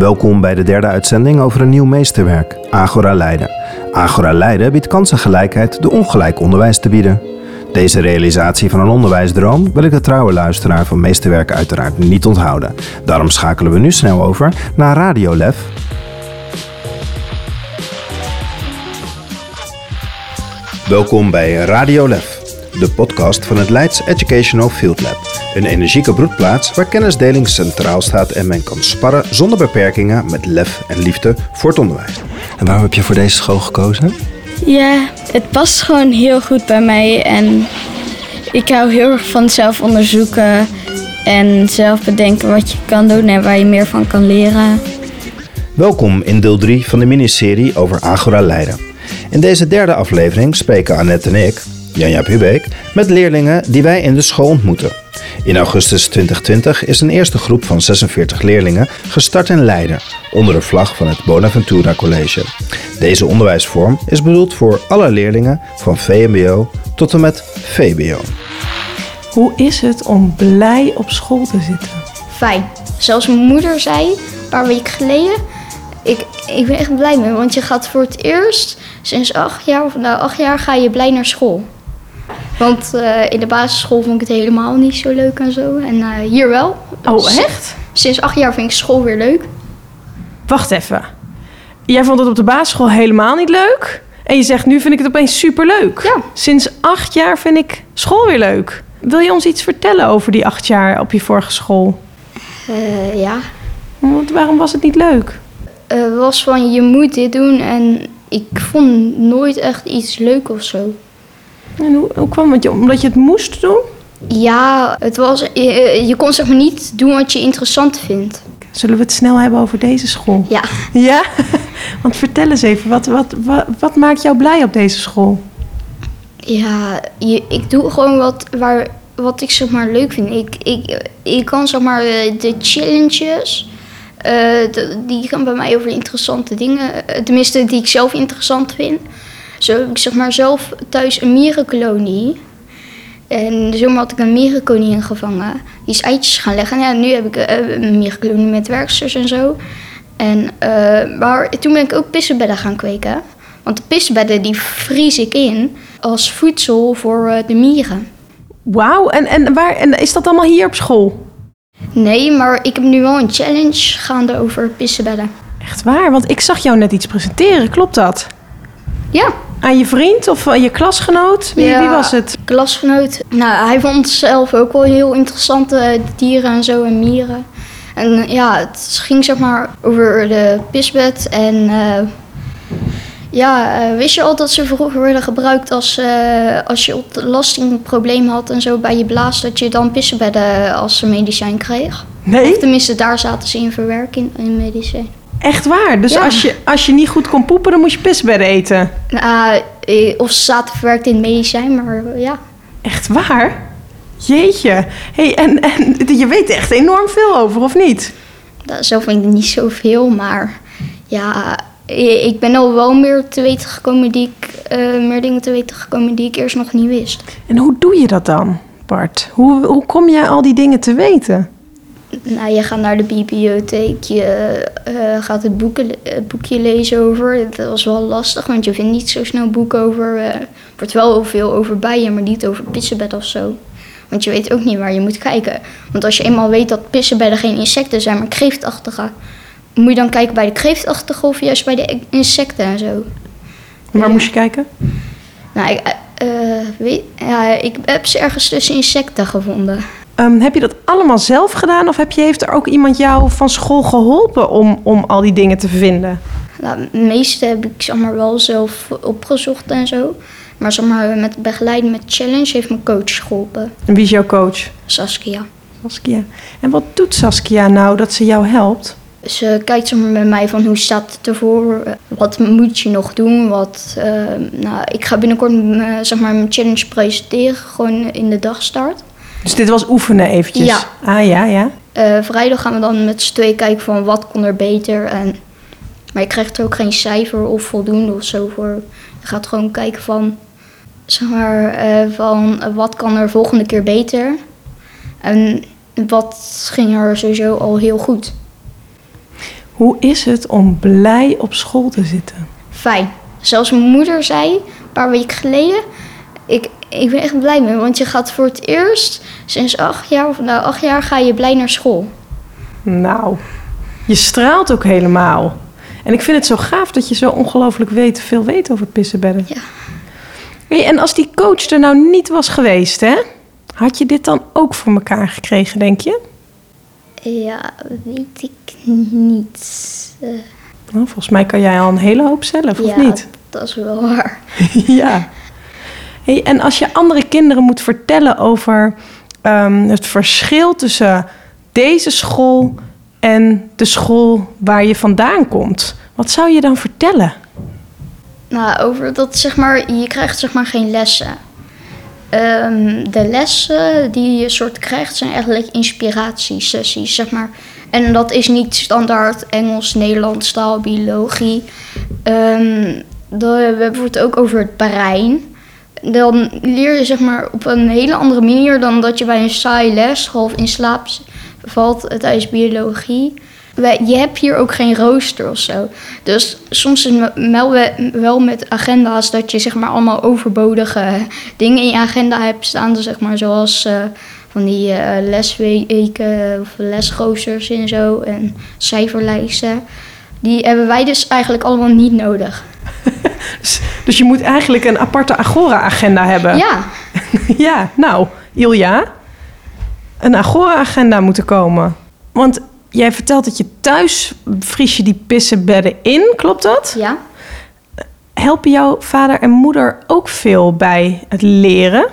Welkom bij de derde uitzending over een nieuw meesterwerk, Agora Leiden. Agora Leiden biedt kansengelijkheid door ongelijk onderwijs te bieden. Deze realisatie van een onderwijsdroom wil ik de trouwe luisteraar van meesterwerk uiteraard niet onthouden. Daarom schakelen we nu snel over naar Radio Lef. Welkom bij Radio Lef, de podcast van het Leids Educational Field Lab. Een energieke broedplaats waar kennisdeling centraal staat en men kan sparren zonder beperkingen met lef en liefde voor het onderwijs. En waarom heb je voor deze school gekozen? Ja, het past gewoon heel goed bij mij en ik hou heel erg van zelf onderzoeken en zelf bedenken wat je kan doen en waar je meer van kan leren. Welkom in deel 3 van de miniserie over Agora Leiden. In deze derde aflevering spreken Annette en ik, Janja Hubeek, met leerlingen die wij in de school ontmoeten. In augustus 2020 is een eerste groep van 46 leerlingen gestart in Leiden onder de vlag van het Bonaventura College. Deze onderwijsvorm is bedoeld voor alle leerlingen van VMBO tot en met VBO. Hoe is het om blij op school te zitten? Fijn. Zoals mijn moeder zei, een paar weken geleden, ik, ik ben echt blij mee, want je gaat voor het eerst sinds acht jaar, of nou acht jaar, ga je blij naar school. Want eh, in de basisschool vond ik het helemaal niet zo leuk en zo. En eh, hier wel. Oh, echt? Sinds acht jaar vind ik school weer leuk. Wacht even. Jij vond het op de basisschool helemaal niet leuk? En je zegt, nu vind ik het opeens superleuk. Ja. Sinds acht jaar vind ik school weer leuk. Wil je ons iets vertellen over die acht jaar op je vorige school? Eh, ja. Want waarom was het niet leuk? Het was van, je moet dit doen. En ik vond nooit echt iets leuk of zo. En hoe, hoe kwam het? Omdat je het moest doen? Ja, het was, je, je kon zeg maar niet doen wat je interessant vindt. Zullen we het snel hebben over deze school? Ja. Ja? Want vertel eens even, wat, wat, wat, wat maakt jou blij op deze school? Ja, je, ik doe gewoon wat, waar, wat ik zeg maar leuk vind. Ik, ik, ik kan zeg maar eh, de challenges, eh, de- die gaan bij mij over interessante dingen. eh, Tenminste, die ik zelf interessant vind. Zo ik zeg maar zelf thuis een mierenkolonie. En zomaar had ik een mierenkoningin gevangen. Die is eitjes gaan leggen. En ja, nu heb ik eh, een mierenkolonie met werksters en zo. En, eh, maar toen ben ik ook pissenbedden gaan kweken. Want de pissenbedden die vries ik in als voedsel voor eh, de mieren. Wauw, en, en, waar, en is dat allemaal hier op school? Nee, maar ik heb nu wel een challenge gaande over pissenbedden. Echt waar? Want ik zag jou net iets presenteren, klopt dat? Ja, Aan je vriend of aan je klasgenoot? Wie, Ja. wie was het? klasgenoot. Nou, hij vond zelf ook wel heel interessante dieren en zo en mieren. En eh, ja, het ging zeg maar over de pisbed. En eh, ja, eh, wist je al dat ze vroeger werden gebruikt als, als je ontlastingprobleem had en zo bij je blaas, dat je dan pissenbedden als medicijn kreeg? Nee? Of tenminste, daar zaten ze in verwerkt in, in medicijn. Echt waar? Dus Ja. als, je, als je niet goed kon poepen, dan moest je pisbedden eten? Eh, of ze zaten verwerkt in medicijn, maar eh, ja. Echt waar? Jeetje. hey, en, en je weet er echt enorm veel over, of niet? Nou, zelf vind ik niet zoveel, maar ja, i- ik ben al wel meer te weten gekomen die ik, eh, meer dingen te weten gekomen die ik eerst nog niet wist. En hoe doe je dat dan, Bart? Hoe, hoe kom jij al die dingen te weten? Nou, je gaat naar de bibliotheek, je eh, gaat het, boeken, het boekje lezen over. Dat was wel lastig, want je vindt niet zo snel boeken over. eh, er wordt wel heel veel over bijen, maar niet over pissenbed of zo. Want je weet ook niet waar je moet kijken. Want als je eenmaal weet dat pissenbedden geen insecten zijn, maar kreeftachtige, moet je dan kijken bij de kreeftachtige of juist bij de insecten en zo. Waar moest je kijken? Nou, ik, eh, eh, weet, ja, ik heb ze ergens tussen insecten gevonden. Ehm, heb je dat allemaal zelf gedaan? Of heb je, heeft er ook iemand jou van school geholpen om, om al die dingen te vinden? Nou, het meeste heb ik zeg maar, wel zelf opgezocht en zo. Maar zeg maar, met begeleiding met challenge heeft mijn coach geholpen, En wie is jouw coach? Saskia. Saskia. En wat doet Saskia nou dat ze jou helpt? Ze kijkt zeg maar, met mij van hoe staat het ervoor, wat moet je nog doen. Wat, eh, nou, ik ga binnenkort eh, zeg maar, mijn challenge presenteren, gewoon in de dagstart. Dus dit was oefenen eventjes? Ja. Ah ja, ja. Eh, vrijdag gaan we dan met z'n tweeën kijken van wat kon er beter. En, maar je krijgt er ook geen cijfer of voldoende of zo voor. Je gaat gewoon kijken van, zeg maar, eh, van wat kan er volgende keer beter. En wat ging er sowieso al heel goed. Hoe is het om blij op school te zitten? Fijn. Zelfs mijn moeder zei een paar weken geleden. Ik, ik ben echt blij mee, want je gaat voor het eerst sinds acht jaar, of nou acht jaar, ga je blij naar school. Nou, je straalt ook helemaal. En ik vind het zo gaaf dat je zo ongelooflijk weet, veel weet over pissenbedden. Ja. Hey, en als die coach er nou niet was geweest, hè? Had je dit dan ook voor elkaar gekregen, denk je? Ja, weet ik niet. Nou, volgens mij kan jij al een hele hoop zelf, of ja, niet? dat is wel waar. ja. En als je andere kinderen moet vertellen over ehm, het verschil tussen deze school en de school waar je vandaan komt, wat zou je dan vertellen? Nou, over dat zeg maar, je krijgt zeg maar geen lessen. Ehm, de lessen die je soort krijgt zijn eigenlijk inspiratiesessies, zeg maar. En dat is niet standaard Engels, Nederlands, taal, biologie. Ehm, we hebben het ook over het brein. Dan leer je zeg maar op een hele andere manier dan dat je bij een saai les half in slaap valt tijdens biologie. Je hebt hier ook geen rooster of zo. Dus soms is het wel, we- wel met agenda's dat je zeg maar allemaal overbodige dingen in je agenda hebt staan. Dus zeg maar zoals eh, van die eh, lesweken of lesroosters en zo en cijferlijsten. Die hebben wij dus eigenlijk allemaal niet nodig. Dus, dus je moet eigenlijk een aparte Agora-agenda hebben. Ja, Ja, nou, Ilja, een Agora-agenda moeten komen. Want jij vertelt dat je thuis vries je die pissenbedden in, klopt dat? ja. Helpen jouw vader en moeder ook veel bij het leren?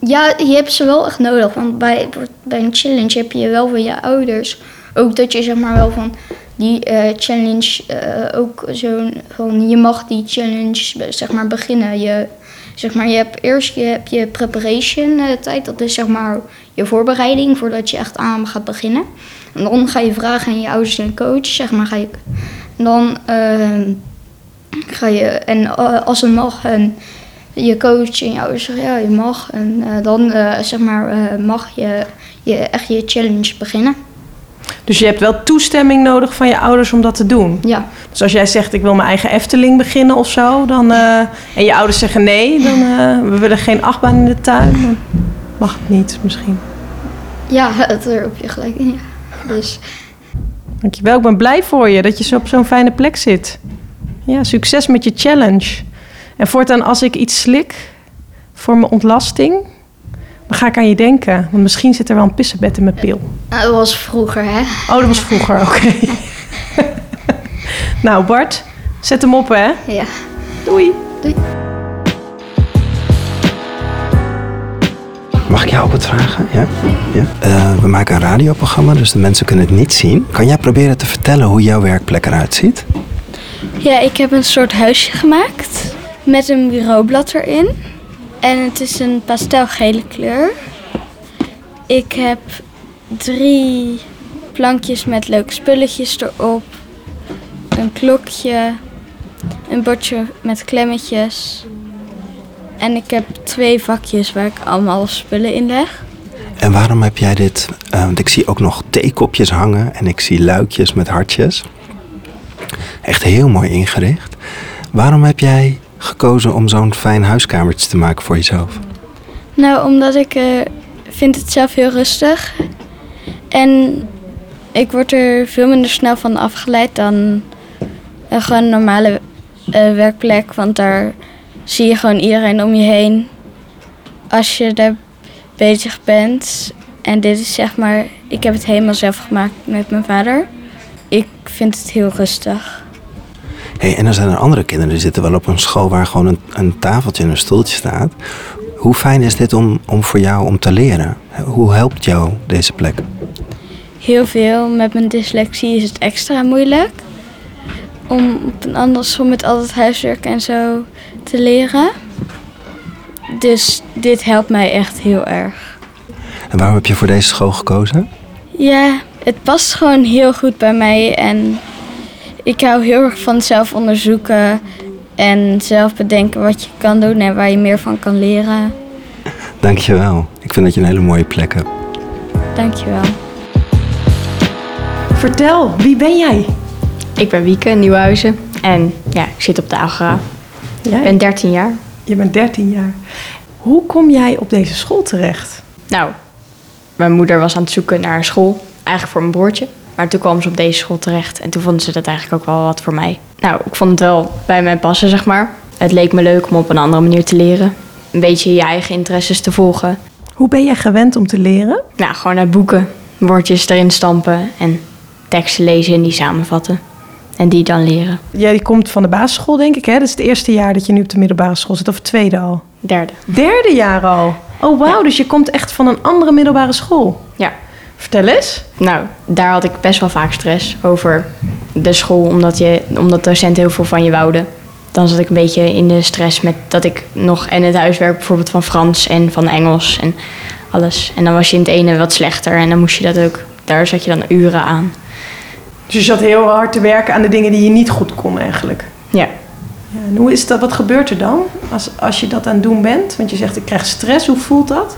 Ja, je hebt ze wel echt nodig. Want bij, bij een challenge heb je wel van je ouders. Ook dat je zeg maar wel van die eh, challenge eh, ook zo'n van je mag die challenge zeg maar beginnen. Je, zeg maar, je hebt eerst je, heb je preparation eh, tijd. Dat is zeg maar je voorbereiding voordat je echt aan gaat beginnen. En dan ga je vragen aan je ouders en coach. Zeg maar ga je dan ehm, ga je en eh, als het mag en je coach en je ouders zeggen ja je mag en eh, dan eh, zeg maar eh, mag je, je echt je challenge beginnen. Dus je hebt wel toestemming nodig van je ouders om dat te doen. Ja, Dus als jij zegt, ik wil mijn eigen Efteling beginnen of zo... Dan, eh, en je ouders zeggen nee, dan eh, we willen geen achtbaan in de tuin... dan mag het niet misschien. ja daar heb je gelijk in. Ja. Dus Dankjewel, ik ben blij voor je dat je zo op zo'n fijne plek zit. Ja, succes met je challenge. En voortaan als ik iets slik voor mijn ontlasting... dan ga ik aan je denken. Want misschien zit er wel een pissenbed in mijn pil. dat was vroeger hè. Oh, dat was vroeger, oké. nou Bart, zet hem op hè. Ja. Doei. Mag ik jou ook wat vragen? Ja? ja? Eh, we maken een radioprogramma, dus de mensen kunnen het niet zien. Kan jij proberen te vertellen hoe jouw werkplek eruit ziet? Ja, ik heb een soort huisje gemaakt met een bureaublad erin. En het is een pastelgele kleur. Ik heb drie plankjes met leuke spulletjes erop. Een klokje, een bordje met klemmetjes. En ik heb twee vakjes waar ik allemaal spullen in leg. En waarom heb jij dit? eh, want ik zie ook nog theekopjes hangen en ik zie luikjes met hartjes. Echt heel mooi ingericht. Waarom heb jij gekozen om zo'n fijn huiskamertje te maken voor jezelf? Nou, omdat ik eh, vind het zelf heel rustig. En ik word er veel minder snel van afgeleid dan een normale eh, werkplek. Want daar zie je gewoon iedereen om je heen als je daar bezig bent. En dit is zeg maar, ik heb het helemaal zelf gemaakt met mijn vader. Ik vind het heel rustig. Hey, en dan zijn er andere kinderen die zitten wel op een school waar gewoon een, een tafeltje en een stoeltje staat. Hoe fijn is dit om, om voor jou om te leren? Hoe helpt jou deze plek? Heel veel. Met mijn dyslexie is het extra moeilijk. Om op een andere school met al het huiswerk en zo te leren. Dus dit helpt mij echt heel erg. En waarom heb je voor deze school gekozen? Ja, het past gewoon heel goed bij mij. En ik hou heel erg van zelf onderzoeken. En zelf bedenken wat je kan doen en waar je meer van kan leren. Dankjewel. Ik vind dat je een hele mooie plek hebt. Dankjewel. Vertel, wie ben jij? Ik ben Wieke, Nieuwhuizen. En ja, ik zit op de Agora. Ja, Ik ben 13 jaar. je bent 13 jaar. Hoe kom jij op deze school terecht? Nou, mijn moeder was aan het zoeken naar een school. Eigenlijk voor mijn broertje. Maar toen kwam ze op deze school terecht. En toen vonden ze dat eigenlijk ook wel wat voor mij. Nou, ik vond het wel bij mij passen, zeg maar. Het leek me leuk om op een andere manier te leren. Een beetje je eigen interesses te volgen. Hoe ben jij gewend om te leren? Nou, gewoon uit boeken. Woordjes erin stampen. En teksten lezen en die samenvatten. En die dan leren. Jij komt van de basisschool, denk ik, hè? Dat is het eerste jaar dat je nu op de middelbare school zit, of het tweede al? Derde. Derde jaar al? Oh, wauw, dus je komt echt van een andere middelbare school. Ja. Vertel eens. Nou, daar had ik best wel vaak stress over de school, omdat, je, omdat docenten heel veel van je wouden. Dan zat ik een beetje in de stress met dat ik nog en het huiswerk bijvoorbeeld van Frans en van Engels en alles. En dan was je in het ene wat slechter en dan moest je dat ook, daar zat je dan uren aan. Dus je zat heel hard te werken aan de dingen die je niet goed kon eigenlijk. Ja, Ja, en hoe is dat, wat gebeurt er dan als, als je dat aan het doen bent? Want je zegt, ik krijg stress. Hoe voelt dat?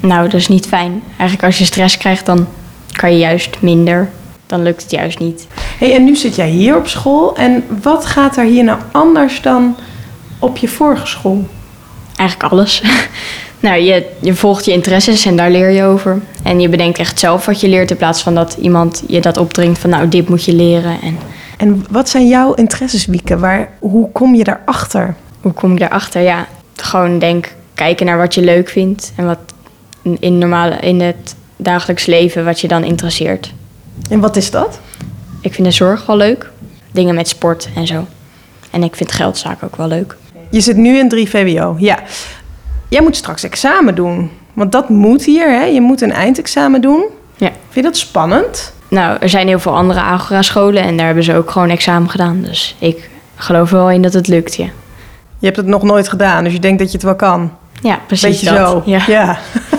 Nou, dat is niet fijn. Eigenlijk als je stress krijgt, dan kan je juist minder. Dan lukt het juist niet. hey, en nu zit jij hier op school. En wat gaat er hier nou anders dan op je vorige school? Eigenlijk alles. nou, je, je volgt je interesses en daar leer je over. En je bedenkt echt zelf wat je leert in plaats van dat iemand je dat opdringt van nou, dit moet je leren. En En wat zijn jouw interesses, Wieke? Waar, hoe kom je daarachter? hoe kom je daarachter? Ja, gewoon denk kijken naar wat je leuk vindt en wat in, normale, in het dagelijks leven wat je dan interesseert. En wat is dat? Ik vind de zorg wel leuk. Dingen met sport en zo. En ik vind geldzaken ook wel leuk. Je zit nu in 3 VWO, ja. Jij moet straks examen doen. Want dat moet hier, hè? Je moet een eindexamen doen. Ja. Vind je dat spannend? Nou, er zijn heel veel andere Agora-scholen en daar hebben ze ook gewoon examen gedaan. Dus ik geloof wel in dat het lukt, ja. Je hebt het nog nooit gedaan, dus je denkt dat je het wel kan. Ja, precies Beetje dat. zo. Ja.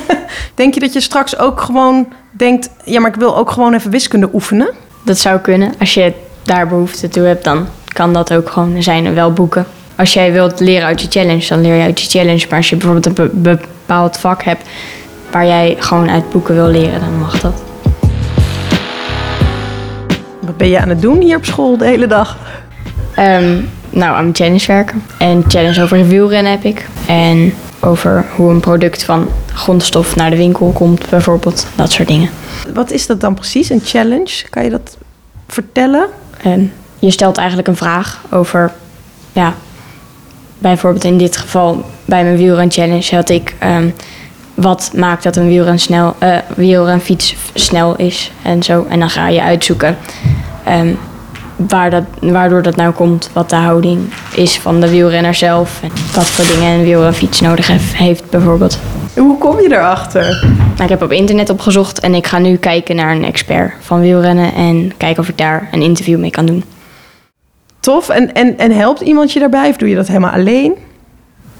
Denk je dat je straks ook gewoon denkt... ja, maar ik wil ook gewoon even wiskunde oefenen? Dat zou kunnen. Als je daar behoefte toe hebt, dan kan dat ook gewoon. Er zijn wel boeken. Als jij wilt leren uit je challenge, dan leer je uit je challenge. Maar als je bijvoorbeeld een be- bepaald vak hebt waar jij gewoon uit boeken wil leren, dan mag dat. Wat ben je aan het doen hier op school de hele dag? Ehm, nou, aan mijn challenge werken. En challenge over wielrennen heb ik. En over hoe een product van grondstof naar de winkel komt, bijvoorbeeld. Dat soort dingen. Wat is dat dan precies, een challenge? Kan je dat vertellen? Ehm, je stelt eigenlijk een vraag over, ja, bijvoorbeeld in dit geval bij mijn wielren challenge had ik, ehm, wat maakt dat een wielren snel, eh wielrenfiets snel is en zo. En dan ga je uitzoeken ehm, waar dat, waardoor dat nou komt, wat de houding is van de wielrenner zelf en wat voor dingen een wielrenfiets nodig heeft bijvoorbeeld. Hoe kom je erachter? Nou, ik heb op internet opgezocht en ik ga nu kijken naar een expert van wielrennen en kijken of ik daar een interview mee kan doen. Tof. En, en, en helpt iemand je daarbij of doe je dat helemaal alleen?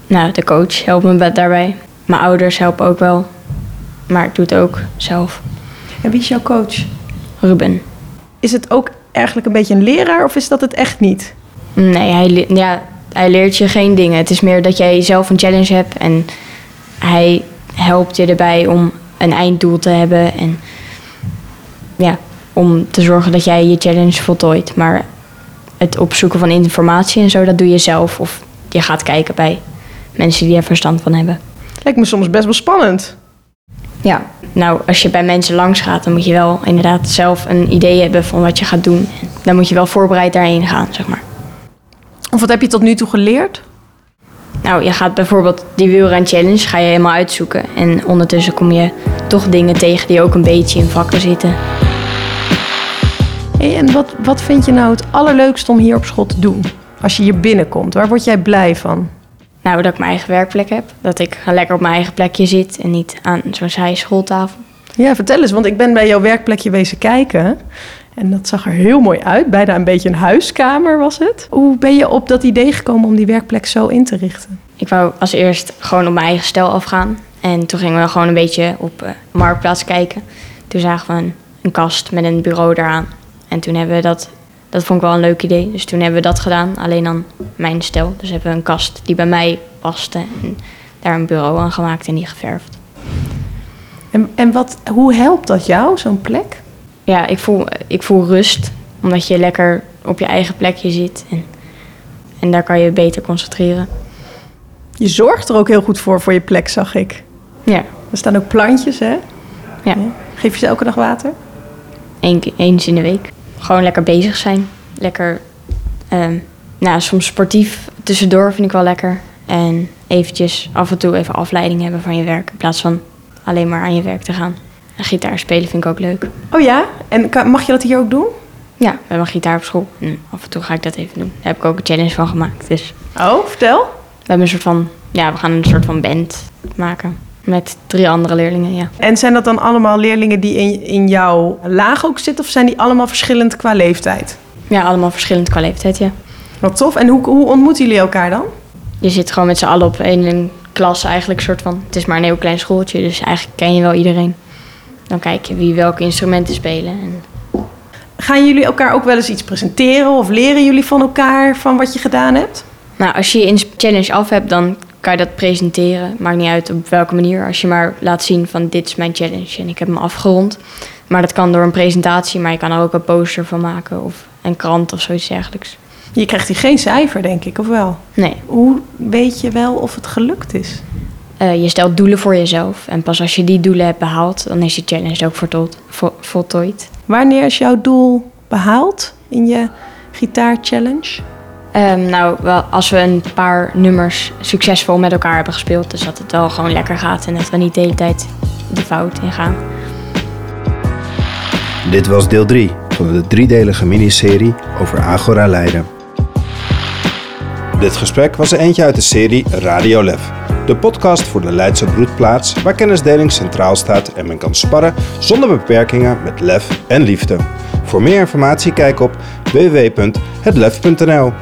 Nou, de coach helpt me daarbij. Mijn ouders helpen ook wel. Maar ik doe het ook zelf. En wie is jouw coach? Ruben. Is het ook eigenlijk een beetje een leraar of is dat het echt niet? Nee, hij, ja, hij leert je geen dingen. Het is meer dat jij zelf een challenge hebt. En hij helpt je erbij om een einddoel te hebben. En ja, om te zorgen dat jij je challenge voltooit. Maar het opzoeken van informatie en zo, dat doe je zelf. Of je gaat kijken bij mensen die er verstand van hebben. Lijkt me soms best wel spannend. Ja, nou, als je bij mensen langs gaat, dan moet je wel inderdaad zelf een idee hebben van wat je gaat doen. Dan moet je wel voorbereid daarheen gaan, zeg maar. Of wat heb je tot nu toe geleerd? Nou, je gaat bijvoorbeeld die wielren challenge, ga je helemaal uitzoeken. En ondertussen kom je toch dingen tegen die ook een beetje in vakken zitten. Hey, en wat, wat vind je nou het allerleukste om hier op school te doen? Als je hier binnenkomt, waar word jij blij van? Nou, dat ik mijn eigen werkplek heb. Dat ik lekker op mijn eigen plekje zit en niet aan zo'n saaie schooltafel. Ja, vertel eens, want ik ben bij jouw werkplekje wezen kijken. En dat zag er heel mooi uit. Bijna een beetje een huiskamer was het. Hoe ben je op dat idee gekomen om die werkplek zo in te richten? Ik wou als eerst gewoon op mijn eigen stijl afgaan. En toen gingen we gewoon een beetje op eh, Marktplaats kijken. Toen zagen we een, een kast met een bureau eraan. En toen hebben we dat... Dat vond ik wel een leuk idee. Dus toen hebben we dat gedaan. Alleen dan mijn stijl. Dus hebben we een kast die bij mij paste. En daar een bureau aan gemaakt en die geverfd. En, en wat, hoe helpt dat jou, zo'n plek? Ja, ik voel, ik voel rust. Omdat je lekker op je eigen plekje zit. En, en daar kan je beter concentreren. Je zorgt er ook heel goed voor, voor je plek, zag ik. Ja, Er staan ook plantjes, hè? ja. Geef je ze elke dag water? Eén, eens in de week. Gewoon lekker bezig zijn. Lekker, ehm, nou, soms sportief tussendoor vind ik wel lekker. En eventjes af en toe even afleiding hebben van je werk. In plaats van alleen maar aan je werk te gaan. En gitaar spelen vind ik ook leuk. Oh ja? En kan- mag je dat hier ook doen? Ja, we hebben gitaar op school. En af en toe ga ik dat even doen. Daar heb ik ook een challenge van gemaakt. Dus Oh, vertel. we hebben een soort van, ja, we gaan een soort van band maken. Met drie andere leerlingen, ja. En zijn dat dan allemaal leerlingen die in, in jouw laag ook zitten? Of zijn die allemaal verschillend qua leeftijd? Ja, allemaal verschillend qua leeftijd, ja. Wat tof. En hoe, hoe ontmoeten jullie elkaar dan? Je zit gewoon met z'n allen op één klas eigenlijk, soort van. Het is maar een heel klein schooltje, dus eigenlijk ken je wel iedereen. Dan kijk je wie welke instrumenten spelen. En Gaan jullie elkaar ook wel eens iets presenteren? Of leren jullie van elkaar van wat je gedaan hebt? nou, als je je challenge af hebt, dan kan je dat presenteren. Maakt niet uit op welke manier. Als je maar laat zien van dit is mijn challenge en ik heb hem afgerond. Maar dat kan door een presentatie, maar je kan er ook een poster van maken of een krant of zoiets dergelijks. Je krijgt hier geen cijfer, denk ik, of wel? Nee, Hoe weet je wel of het gelukt is? eh, je stelt doelen voor jezelf. En pas als je die doelen hebt behaald, dan is je challenge ook voltooid. vo- voltooid. Wanneer is jouw doel behaald in je gitaar-challenge? Ehm, nou, wel, als we een paar nummers succesvol met elkaar hebben gespeeld, dus dat het wel gewoon lekker gaat en dat we niet de hele tijd de fout ingaan. Dit was deel 3 van de driedelige miniserie over Agora Leiden. Dit gesprek was er eentje uit de serie Radio Lef. De podcast voor de Leidse broedplaats waar kennisdeling centraal staat en men kan sparren zonder beperkingen met lef en liefde. Voor meer informatie kijk op www.hetlef.nl.